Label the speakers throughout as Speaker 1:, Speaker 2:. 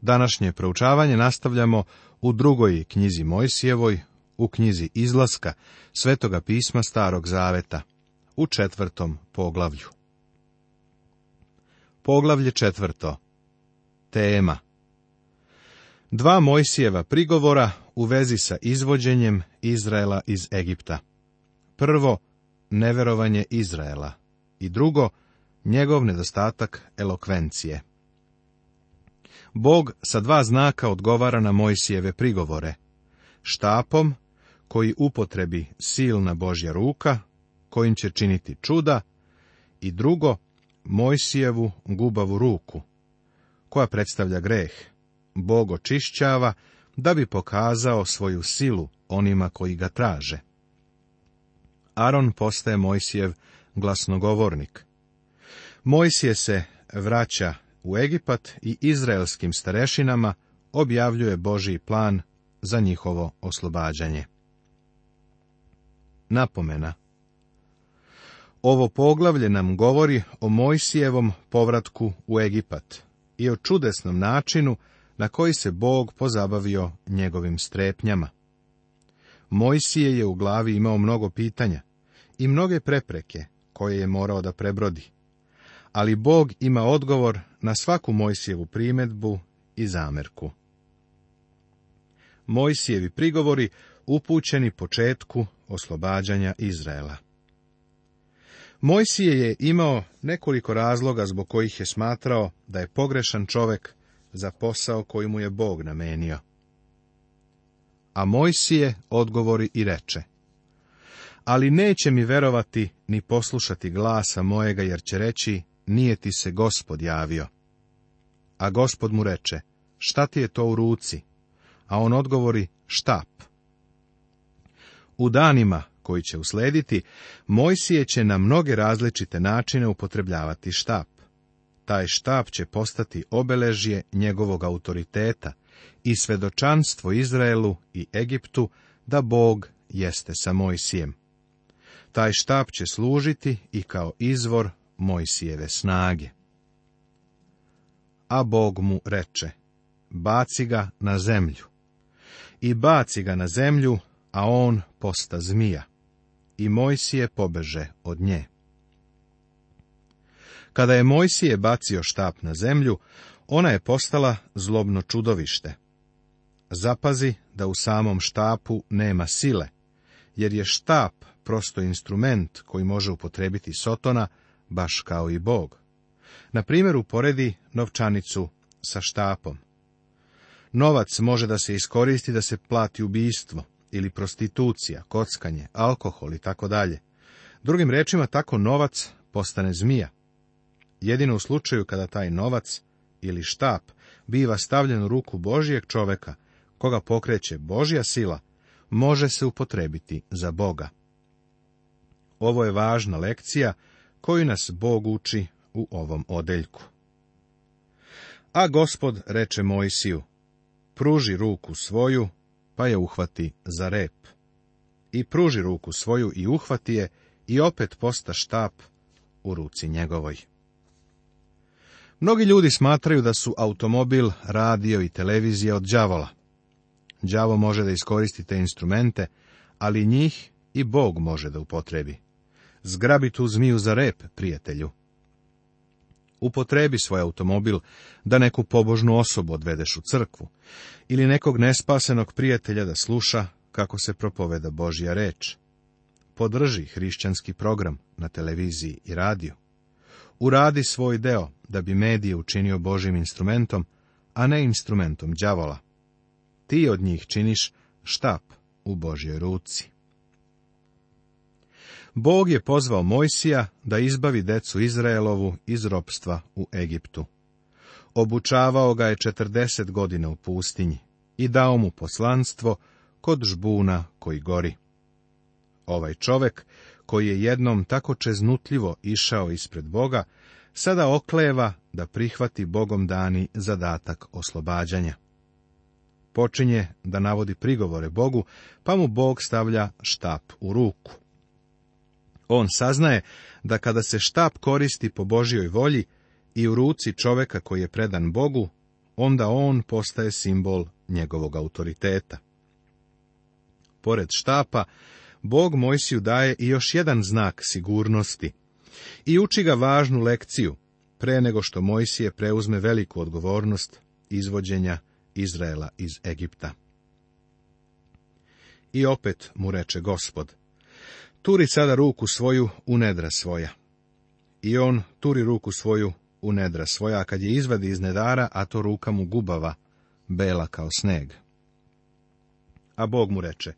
Speaker 1: Današnje proučavanje nastavljamo u drugoj knjizi Mojsijevoj, u knjizi Izlaska, Svetoga pisma Starog Zaveta, u četvrtom poglavlju. Poglavlje četvrto. Tema. Dva Mojsijeva prigovora u vezi sa izvođenjem Izraela iz Egipta. Prvo, neverovanje Izraela i drugo, njegov nedostatak elokvencije. Bog sa dva znaka odgovara na Mojsijeve prigovore. Štapom, koji upotrebi silna Božja ruka, kojim će činiti čuda, i drugo, Mojsijevu gubavu ruku, koja predstavlja greh. Bog očišćava da bi pokazao svoju silu onima koji ga traže. Aron postaje Mojsijev glasnogovornik. Mojsije se vraća u Egipat i izraelskim starešinama objavljuje božji plan za njihovo oslobađanje. Napomena Ovo poglavlje nam govori o Mojsijevom povratku u Egipat i o čudesnom načinu na koji se Bog pozabavio njegovim strepnjama. Mojsije je u glavi imao mnogo pitanja i mnoge prepreke koje je morao da prebrodi ali Bog ima odgovor na svaku Mojsijevu primjedbu i zamerku. Mojsijevi prigovori upućeni početku oslobađanja Izraela. Mojsije je imao nekoliko razloga zbog kojih je smatrao da je pogrešan čovek za posao koji mu je Bog namenio. A Mojsije odgovori i reče, ali neće mi verovati ni poslušati glasa mojega, jer će reći, nije ti se gospod javio. A gospod mu reče, šta ti je to u ruci? A on odgovori, štap. U danima koji će uslediti, Mojsije će na mnoge različite načine upotrebljavati štap. Taj štap će postati obeležje njegovog autoriteta i svedočanstvo Izraelu i Egiptu da Bog jeste sa Mojsijem. Taj štap će služiti i kao izvor Mojsijeve snage. A Bog mu reče, baci ga na zemlju. I baci ga na zemlju, a on posta zmija. I Mojsije pobeže od nje. Kada je Mojsije bacio štap na zemlju, ona je postala zlobno čudovište. Zapazi da u samom štapu nema sile, jer je štap prosto instrument koji može upotrebiti Sotona baš kao i Bog. Na primjer, uporedi novčanicu sa štapom. Novac može da se iskoristi da se plati ubijstvo ili prostitucija, kockanje, alkohol i tako dalje. Drugim rečima, tako novac postane zmija. Jedino u slučaju kada taj novac ili štap biva stavljen u ruku Božijeg čoveka, koga pokreće Božja sila, može se upotrebiti za Boga. Ovo je važna lekcija koju nas Bog uči u ovom odeljku. A gospod reče Mojsiju, pruži ruku svoju, pa je uhvati za rep. I pruži ruku svoju i uhvati je, i opet posta štap u ruci njegovoj. Mnogi ljudi smatraju da su automobil, radio i televizija od đavola. Đavo može da iskoristi te instrumente, ali njih i Bog može da upotrebi. Zgrabi tu zmiju za rep, prijatelju. Upotrebi svoj automobil da neku pobožnu osobu odvedeš u crkvu ili nekog nespasenog prijatelja da sluša kako se propoveda Božja reč. Podrži hrišćanski program na televiziji i radiju. Uradi svoj deo da bi medije učinio Božim instrumentom, a ne instrumentom đavola. Ti od njih činiš štap u Božjoj ruci. Bog je pozvao Mojsija da izbavi decu Izraelovu iz ropstva u Egiptu. Obučavao ga je četrdeset godina u pustinji i dao mu poslanstvo kod žbuna koji gori. Ovaj čovek, koji je jednom tako čeznutljivo išao ispred Boga, sada okleva da prihvati Bogom dani zadatak oslobađanja. Počinje da navodi prigovore Bogu, pa mu Bog stavlja štap u ruku. On saznaje da kada se štap koristi po Božjoj volji i u ruci čoveka koji je predan Bogu, onda on postaje simbol njegovog autoriteta. Pored štapa, Bog Mojsiju daje i još jedan znak sigurnosti i uči ga važnu lekciju, pre nego što Mojsije preuzme veliku odgovornost izvođenja Izraela iz Egipta. I opet mu reče gospod, Turi sada ruku svoju u nedra svoja. I on turi ruku svoju u nedra svoja, kad je izvadi iz nedara, a to ruka mu gubava, bela kao sneg. A Bog mu reče,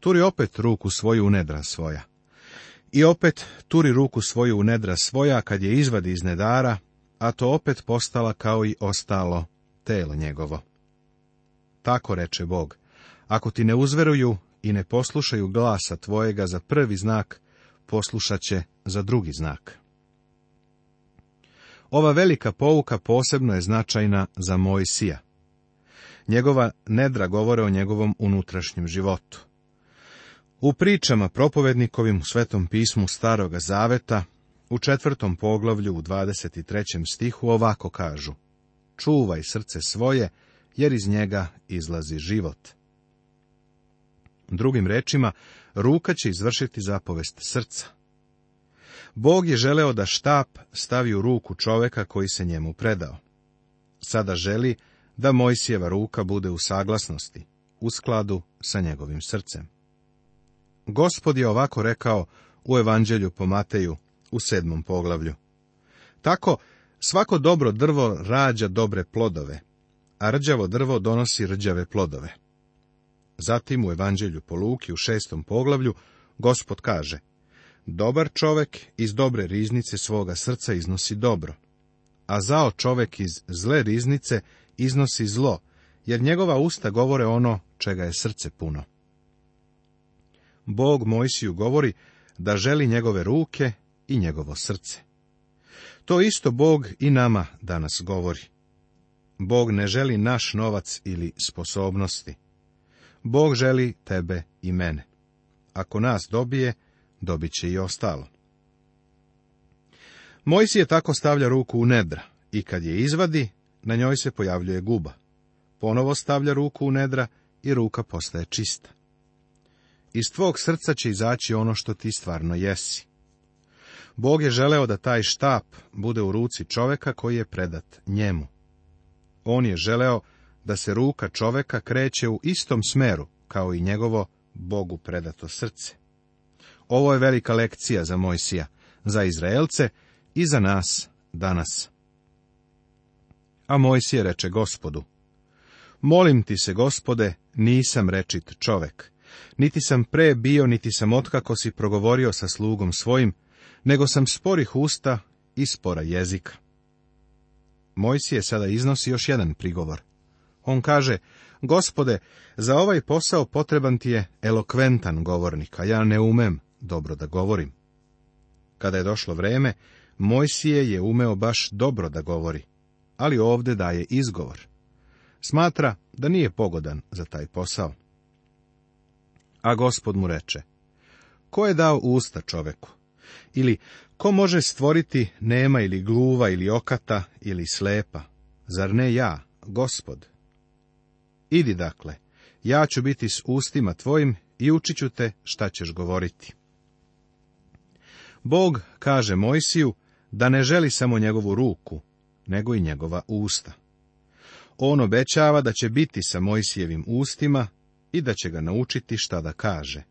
Speaker 1: turi opet ruku svoju u nedra svoja. I opet turi ruku svoju u nedra svoja, kad je izvadi iz nedara, a to opet postala kao i ostalo telo njegovo. Tako reče Bog, ako ti ne uzveruju, i ne poslušaju glasa tvojega za prvi znak, poslušat će za drugi znak. Ova velika pouka posebno je značajna za Mojsija. Njegova nedra govore o njegovom unutrašnjem životu. U pričama propovednikovim u Svetom pismu Staroga Zaveta, u četvrtom poglavlju u 23. stihu ovako kažu Čuvaj srce svoje, jer iz njega izlazi život. Drugim rečima, ruka će izvršiti zapovest srca. Bog je želeo da štap stavi u ruku čoveka koji se njemu predao. Sada želi da Mojsijeva ruka bude u saglasnosti, u skladu sa njegovim srcem. Gospod je ovako rekao u Evanđelju po Mateju u sedmom poglavlju. Tako, svako dobro drvo rađa dobre plodove, a rđavo drvo donosi rđave plodove. Zatim u Evanđelju po Luki u šestom poglavlju gospod kaže Dobar čovek iz dobre riznice svoga srca iznosi dobro, a zao čovek iz zle riznice iznosi zlo, jer njegova usta govore ono čega je srce puno. Bog Mojsiju govori da želi njegove ruke i njegovo srce. To isto Bog i nama danas govori. Bog ne želi naš novac ili sposobnosti. Bog želi tebe i mene. Ako nas dobije, dobit će i ostalo. je tako stavlja ruku u nedra i kad je izvadi, na njoj se pojavljuje guba. Ponovo stavlja ruku u nedra i ruka postaje čista. Iz tvog srca će izaći ono što ti stvarno jesi. Bog je želeo da taj štap bude u ruci čoveka koji je predat njemu. On je želeo da se ruka čoveka kreće u istom smeru kao i njegovo Bogu predato srce. Ovo je velika lekcija za Mojsija, za Izraelce i za nas danas. A Mojsije reče gospodu, Molim ti se, gospode, nisam rečit čovek, niti sam pre bio, niti sam otkako si progovorio sa slugom svojim, nego sam sporih usta i spora jezika. Mojsije sada iznosi još jedan prigovor. On kaže, gospode, za ovaj posao potreban ti je elokventan govornik, a ja ne umem dobro da govorim. Kada je došlo vreme, Mojsije je umeo baš dobro da govori, ali ovde daje izgovor. Smatra da nije pogodan za taj posao. A gospod mu reče, ko je dao usta čoveku? Ili, ko može stvoriti nema ili gluva ili okata ili slepa? Zar ne ja, gospod? Idi dakle, ja ću biti s ustima tvojim i učit ću te šta ćeš govoriti. Bog kaže Mojsiju da ne želi samo njegovu ruku, nego i njegova usta. On obećava da će biti sa Mojsijevim ustima i da će ga naučiti šta da kaže.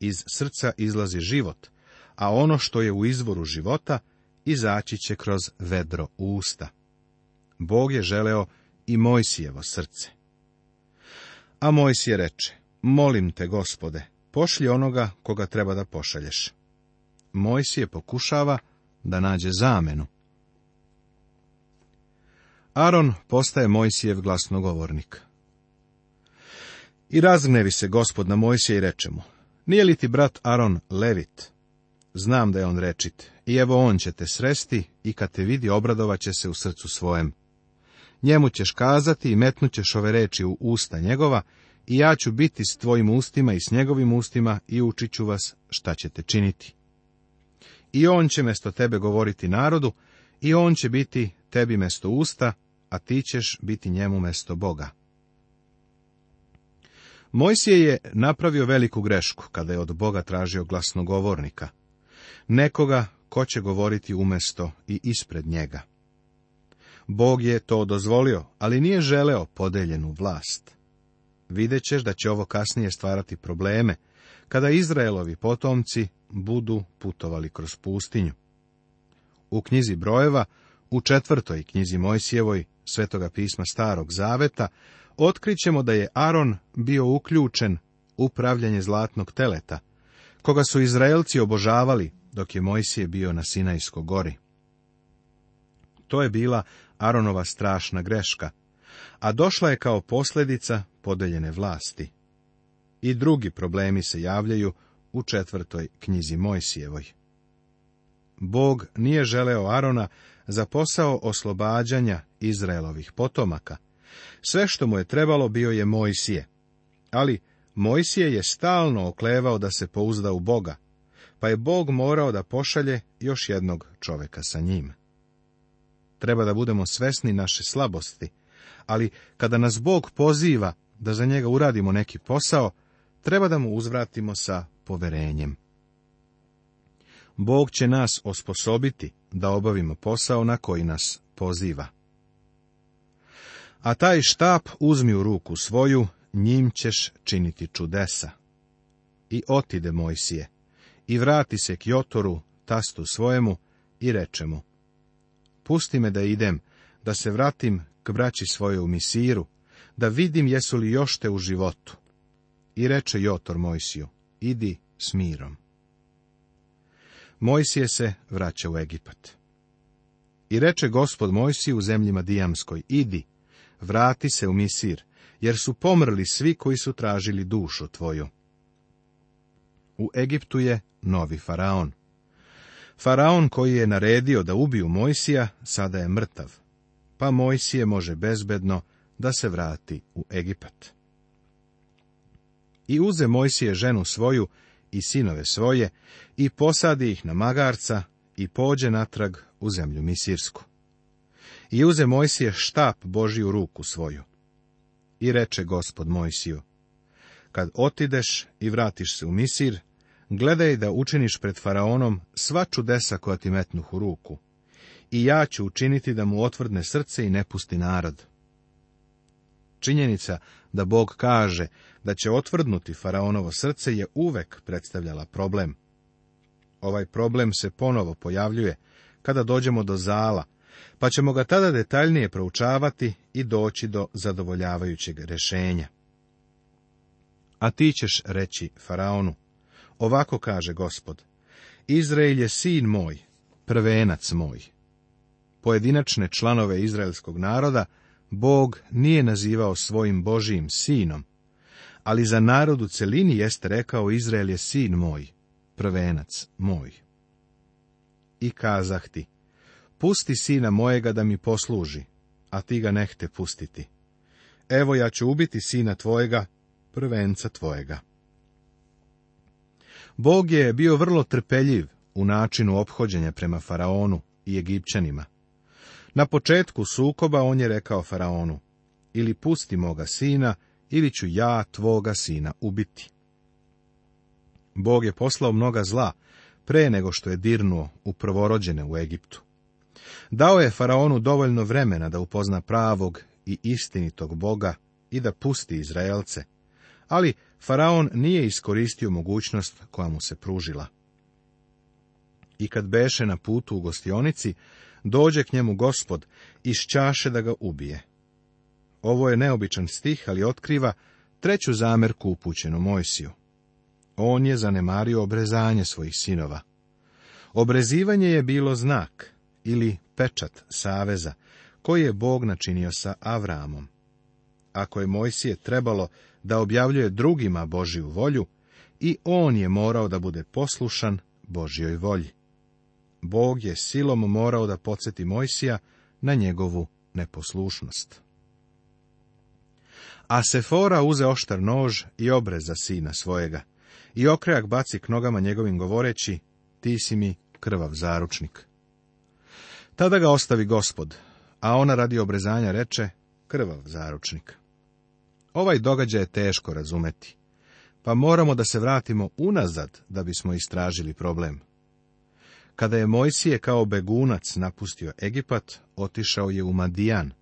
Speaker 1: Iz srca izlazi život, a ono što je u izvoru života izaći će kroz vedro usta. Bog je želeo i Mojsijevo srce. A je reče, molim te, gospode, pošlji onoga koga treba da pošalješ. je pokušava da nađe zamenu. Aron postaje Mojsijev glasnogovornik. I razgnevi se gospod na Mojsije i reče mu, nije li ti brat Aron levit? Znam da je on rečit, i evo on će te sresti i kad te vidi obradovaće se u srcu svojem. Njemu ćeš kazati i metnućeš ove reči u usta njegova i ja ću biti s tvojim ustima i s njegovim ustima i učit ću vas šta ćete činiti. I on će mesto tebe govoriti narodu i on će biti tebi mesto usta, a ti ćeš biti njemu mesto Boga. Mojsije je napravio veliku grešku kada je od Boga tražio glasnogovornika, nekoga ko će govoriti umesto i ispred njega. Bog je to dozvolio, ali nije želeo podeljenu vlast. Videćeš da će ovo kasnije stvarati probleme, kada Izraelovi potomci budu putovali kroz pustinju. U knjizi Brojeva, u četvrtoj knjizi Mojsijevoj, Svetoga pisma Starog Zaveta, otkrićemo da je Aron bio uključen u pravljanje zlatnog teleta, koga su Izraelci obožavali dok je Mojsije bio na Sinajskoj gori. To je bila Aronova strašna greška, a došla je kao posljedica podeljene vlasti. I drugi problemi se javljaju u četvrtoj knjizi Mojsijevoj. Bog nije želeo Arona za posao oslobađanja Izraelovih potomaka. Sve što mu je trebalo bio je Mojsije. Ali Mojsije je stalno oklevao da se pouzda u Boga, pa je Bog morao da pošalje još jednog čoveka sa njim. Treba da budemo svesni naše slabosti, ali kada nas Bog poziva da za njega uradimo neki posao, treba da mu uzvratimo sa poverenjem. Bog će nas osposobiti da obavimo posao na koji nas poziva. A taj štap uzmi u ruku svoju, njim ćeš činiti čudesa. I otide Mojsije, i vrati se k Jotoru, tastu svojemu, i reče mu, pusti me da idem, da se vratim k braći svoje u Misiru, da vidim jesu li još te u životu. I reče Jotor Mojsiju, idi s mirom. Mojsije se vraća u Egipat. I reče gospod Mojsiju u zemljima Dijamskoj, idi, vrati se u Misir, jer su pomrli svi koji su tražili dušu tvoju. U Egiptu je novi faraon. Faraon koji je naredio da ubiju Mojsija, sada je mrtav, pa Mojsije može bezbedno da se vrati u Egipat. I uze Mojsije ženu svoju i sinove svoje i posadi ih na magarca i pođe natrag u zemlju Misirsku. I uze Mojsije štap Božiju ruku svoju. I reče gospod Mojsiju, kad otideš i vratiš se u Misir, Gledaj da učiniš pred faraonom sva čudesa koja ti metnuh u ruku. I ja ću učiniti da mu otvrdne srce i ne pusti narod. Činjenica da Bog kaže da će otvrdnuti faraonovo srce je uvek predstavljala problem. Ovaj problem se ponovo pojavljuje kada dođemo do zala, pa ćemo ga tada detaljnije proučavati i doći do zadovoljavajućeg rešenja. A ti ćeš reći faraonu, Ovako kaže gospod, Izrael je sin moj, prvenac moj. Pojedinačne članove izraelskog naroda Bog nije nazivao svojim Božijim sinom, ali za narod u celini jeste rekao Izrael je sin moj, prvenac moj. I kazah ti, pusti sina mojega da mi posluži, a ti ga nehte pustiti. Evo ja ću ubiti sina tvojega, prvenca tvojega. Bog je bio vrlo trpeljiv u načinu ophođenja prema faraonu i egipćanima. Na početku sukoba on je rekao faraonu, ili pusti moga sina, ili ću ja tvoga sina ubiti. Bog je poslao mnoga zla, pre nego što je dirnuo u prvorođene u Egiptu. Dao je faraonu dovoljno vremena da upozna pravog i istinitog Boga i da pusti Izraelce, ali Faraon nije iskoristio mogućnost koja mu se pružila. I kad beše na putu u gostionici, dođe k njemu gospod i šćaše da ga ubije. Ovo je neobičan stih, ali otkriva treću zamerku upućenu Mojsiju. On je zanemario obrezanje svojih sinova. Obrezivanje je bilo znak ili pečat saveza koji je Bog načinio sa Avramom. Ako je Mojsije trebalo da objavljuje drugima Božiju volju i on je morao da bude poslušan Božijoj volji. Bog je silom morao da podsjeti Mojsija na njegovu neposlušnost. A Sefora uze oštar nož i obreza sina svojega, i okrejak baci k nogama njegovim govoreći, ti si mi krvav zaručnik. Tada ga ostavi gospod, a ona radi obrezanja reče, krvav zaručnik. Ovaj događaj je teško razumeti, pa moramo da se vratimo unazad da bismo istražili problem. Kada je Mojsije kao begunac napustio Egipat, otišao je u Madijan.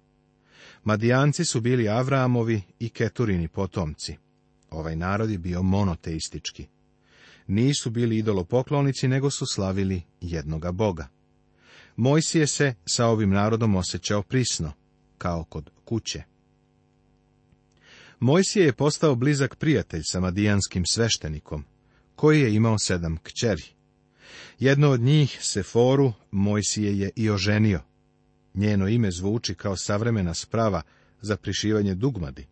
Speaker 1: Madijanci su bili Avramovi i Keturini potomci. Ovaj narod je bio monoteistički. Nisu bili idolopoklonici, nego su slavili jednoga boga. Mojsije se sa ovim narodom osjećao prisno, kao kod kuće. Mojsije je postao blizak prijatelj sa madijanskim sveštenikom, koji je imao sedam kćeri. Jedno od njih, Seforu, Mojsije je i oženio. Njeno ime zvuči kao savremena sprava za prišivanje dugmadi.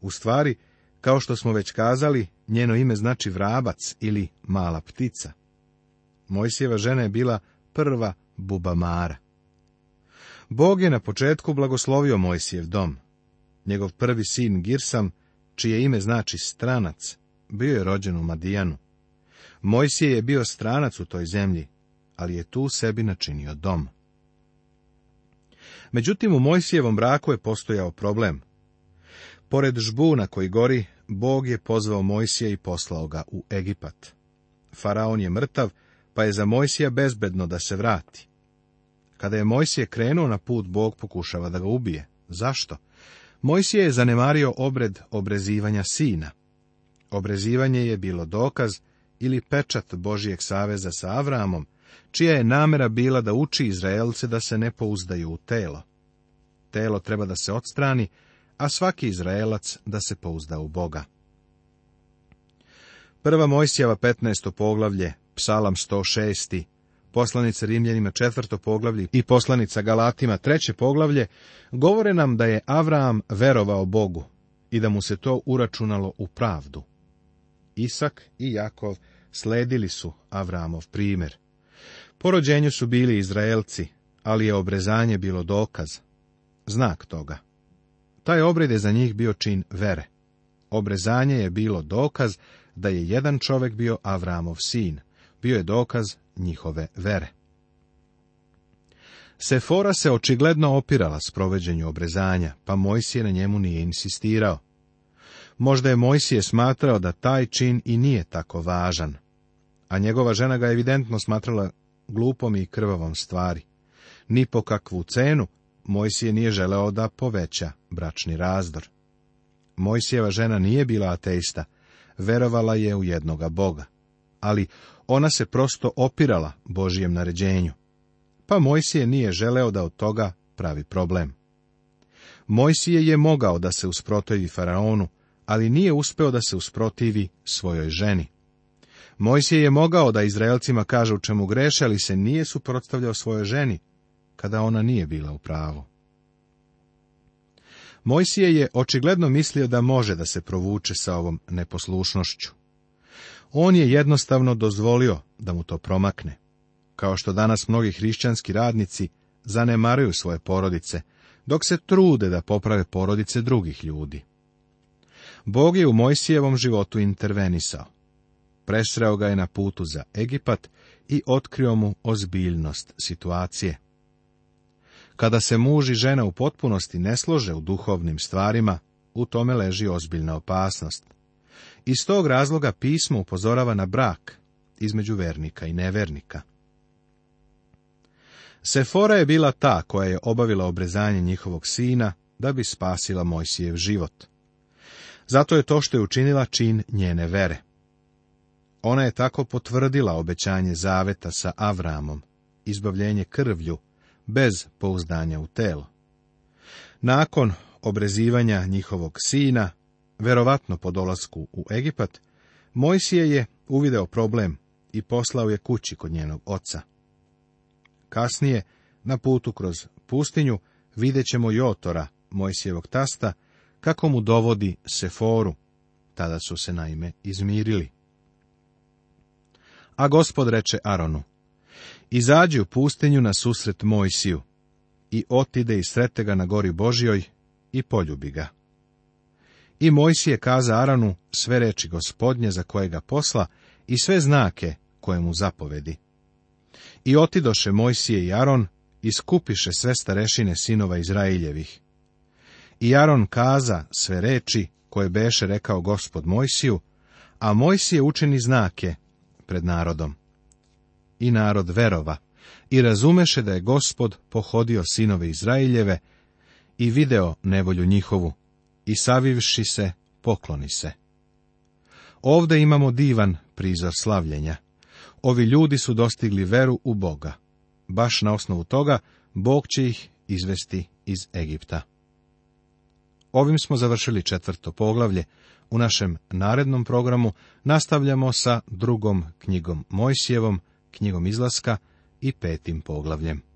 Speaker 1: U stvari, kao što smo već kazali, njeno ime znači vrabac ili mala ptica. Mojsijeva žena je bila prva bubamara. Bog je na početku blagoslovio Mojsijev dom, Njegov prvi sin Girsam, čije ime znači stranac, bio je rođen u Madijanu. Mojsije je bio stranac u toj zemlji, ali je tu sebi načinio dom. Međutim, u Mojsijevom braku je postojao problem. Pored žbuna koji gori, Bog je pozvao Mojsija i poslao ga u Egipat. Faraon je mrtav, pa je za Mojsija bezbedno da se vrati. Kada je Mojsije krenuo na put, Bog pokušava da ga ubije. Zašto? Mojsije je zanemario obred obrezivanja sina. Obrezivanje je bilo dokaz ili pečat Božijeg saveza sa Avramom, čija je namera bila da uči Izraelce da se ne pouzdaju u telo. Telo treba da se odstrani, a svaki Izraelac da se pouzda u Boga. Prva Mojsijeva 15. poglavlje, psalam 106 poslanica Rimljanima četvrto poglavlje i poslanica Galatima treće poglavlje, govore nam da je Avram verovao Bogu i da mu se to uračunalo u pravdu. Isak i Jakov sledili su Avramov primjer. Po rođenju su bili Izraelci, ali je obrezanje bilo dokaz, znak toga. Taj obred je za njih bio čin vere. Obrezanje je bilo dokaz da je jedan čovek bio Avramov sin. Bio je dokaz njihove vere. Sefora se očigledno opirala s proveđenju obrezanja, pa Mojsije na njemu nije insistirao. Možda je Mojsije smatrao da taj čin i nije tako važan, a njegova žena ga evidentno smatrala glupom i krvavom stvari. Ni po kakvu cenu Mojsije nije želeo da poveća bračni razdor. Mojsijeva žena nije bila ateista, verovala je u jednoga Boga, ali ona se prosto opirala Božijem naređenju. Pa Mojsije nije želeo da od toga pravi problem. Mojsije je mogao da se usprotivi faraonu, ali nije uspeo da se usprotivi svojoj ženi. Mojsije je mogao da Izraelcima kaže u čemu greše, ali se nije suprotstavljao svojoj ženi, kada ona nije bila u pravu. Mojsije je očigledno mislio da može da se provuče sa ovom neposlušnošću. On je jednostavno dozvolio da mu to promakne. Kao što danas mnogi hrišćanski radnici zanemaraju svoje porodice, dok se trude da poprave porodice drugih ljudi. Bog je u Mojsijevom životu intervenisao. Presreo ga je na putu za Egipat i otkrio mu ozbiljnost situacije. Kada se muž i žena u potpunosti ne slože u duhovnim stvarima, u tome leži ozbiljna opasnost. Iz tog razloga pismo upozorava na brak između vernika i nevernika. Sefora je bila ta koja je obavila obrezanje njihovog sina da bi spasila Mojsijev život. Zato je to što je učinila čin njene vere. Ona je tako potvrdila obećanje zaveta sa Avramom, izbavljenje krvlju, bez pouzdanja u telo. Nakon obrezivanja njihovog sina, Verovatno po dolasku u Egipat, Mojsije je uvideo problem i poslao je kući kod njenog oca. Kasnije, na putu kroz pustinju, vidjet ćemo Jotora, Mojsijevog tasta, kako mu dovodi Seforu. Tada su se naime izmirili. A gospod reče Aronu, izađi u pustinju na susret Mojsiju i otide i srete ga na gori Božjoj i poljubi ga. I Mojsije kaza Aranu sve reči gospodnje za kojega posla i sve znake koje mu zapovedi. I otidoše Mojsije i Aron i skupiše sve starešine sinova Izraeljevih. I Aron kaza sve reči koje beše rekao gospod Mojsiju, a Mojsije učini znake pred narodom. I narod verova i razumeše da je gospod pohodio sinove Izraeljeve i video nevolju njihovu i savivši se, pokloni se. Ovde imamo divan prizor slavljenja. Ovi ljudi su dostigli veru u Boga. Baš na osnovu toga, Bog će ih izvesti iz Egipta. Ovim smo završili četvrto poglavlje. U našem narednom programu nastavljamo sa drugom knjigom Mojsijevom, knjigom izlaska i petim poglavljem.